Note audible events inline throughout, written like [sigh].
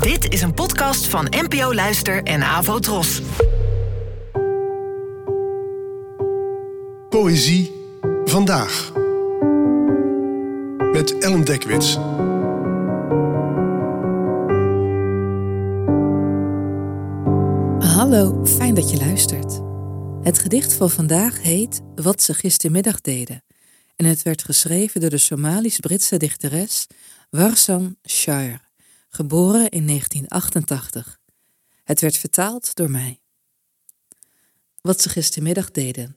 Dit is een podcast van NPO Luister en Avo Tros. Poëzie vandaag. Met Ellen Dekwits. Hallo, fijn dat je luistert. Het gedicht van vandaag heet Wat ze gistermiddag deden. En het werd geschreven door de Somalisch-Britse dichteres Warsan Shire, geboren in 1988. Het werd vertaald door mij. Wat ze gistermiddag deden.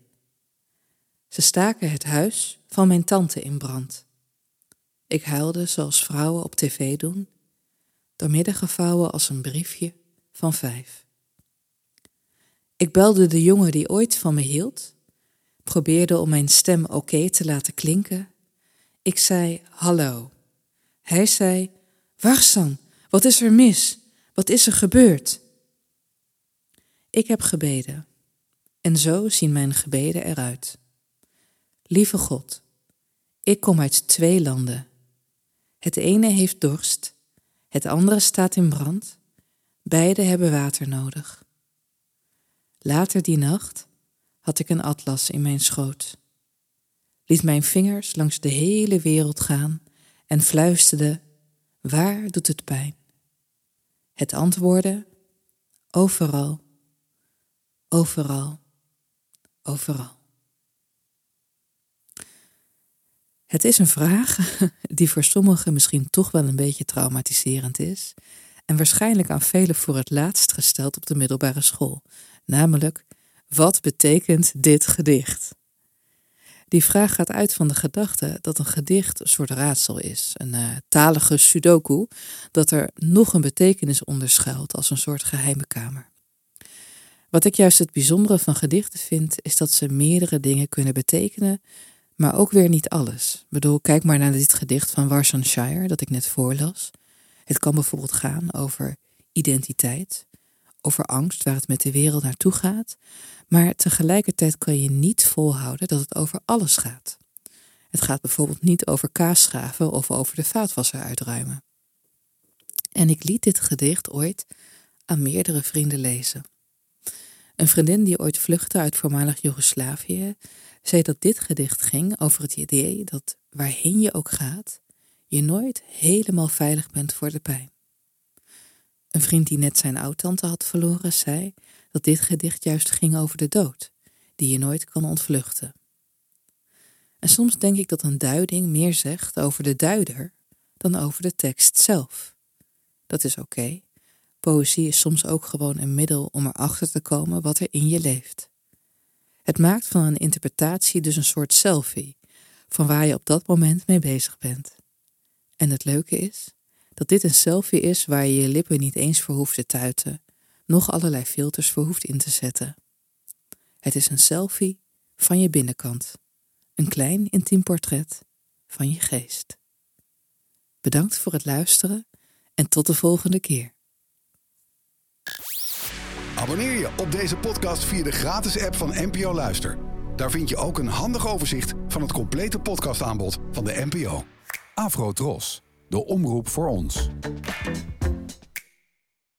Ze staken het huis van mijn tante in brand. Ik huilde zoals vrouwen op tv doen, doormidden gevouwen als een briefje van vijf. Ik belde de jongen die ooit van me hield, probeerde om mijn stem oké te laten klinken. Ik zei hallo. Hij zei: Warsan, wat is er mis? Wat is er gebeurd? Ik heb gebeden. En zo zien mijn gebeden eruit. Lieve God, ik kom uit twee landen. Het ene heeft dorst, het andere staat in brand. Beide hebben water nodig. Later die nacht had ik een atlas in mijn schoot, liet mijn vingers langs de hele wereld gaan en fluisterde: Waar doet het pijn? Het antwoordde: Overal, overal, overal. Het is een vraag [laughs] die voor sommigen misschien toch wel een beetje traumatiserend is en waarschijnlijk aan velen voor het laatst gesteld op de middelbare school, namelijk wat betekent dit gedicht? Die vraag gaat uit van de gedachte dat een gedicht een soort raadsel is, een uh, talige sudoku, dat er nog een betekenis onder schuilt als een soort geheime kamer. Wat ik juist het bijzondere van gedichten vind, is dat ze meerdere dingen kunnen betekenen, maar ook weer niet alles. Ik bedoel, kijk maar naar dit gedicht van Warsan Shire dat ik net voorlas. Het kan bijvoorbeeld gaan over identiteit, over angst waar het met de wereld naartoe gaat, maar tegelijkertijd kan je niet volhouden dat het over alles gaat. Het gaat bijvoorbeeld niet over kaasschaven of over de vaatwasser uitruimen. En ik liet dit gedicht ooit aan meerdere vrienden lezen. Een vriendin die ooit vluchtte uit voormalig Joegoslavië zei dat dit gedicht ging over het idee dat waarheen je ook gaat, je nooit helemaal veilig bent voor de pijn. Een vriend die net zijn oudtante had verloren zei dat dit gedicht juist ging over de dood, die je nooit kan ontvluchten. En soms denk ik dat een duiding meer zegt over de duider dan over de tekst zelf. Dat is oké. Poëzie is soms ook gewoon een middel om erachter te komen wat er in je leeft. Het maakt van een interpretatie dus een soort selfie, van waar je op dat moment mee bezig bent. En het leuke is dat dit een selfie is waar je je lippen niet eens voor hoeft te tuiten, nog allerlei filters voor hoeft in te zetten. Het is een selfie van je binnenkant, een klein intiem portret van je geest. Bedankt voor het luisteren en tot de volgende keer. Abonneer je op deze podcast via de gratis app van NPO Luister. Daar vind je ook een handig overzicht van het complete podcastaanbod van de NPO. Afro Tros, de omroep voor ons.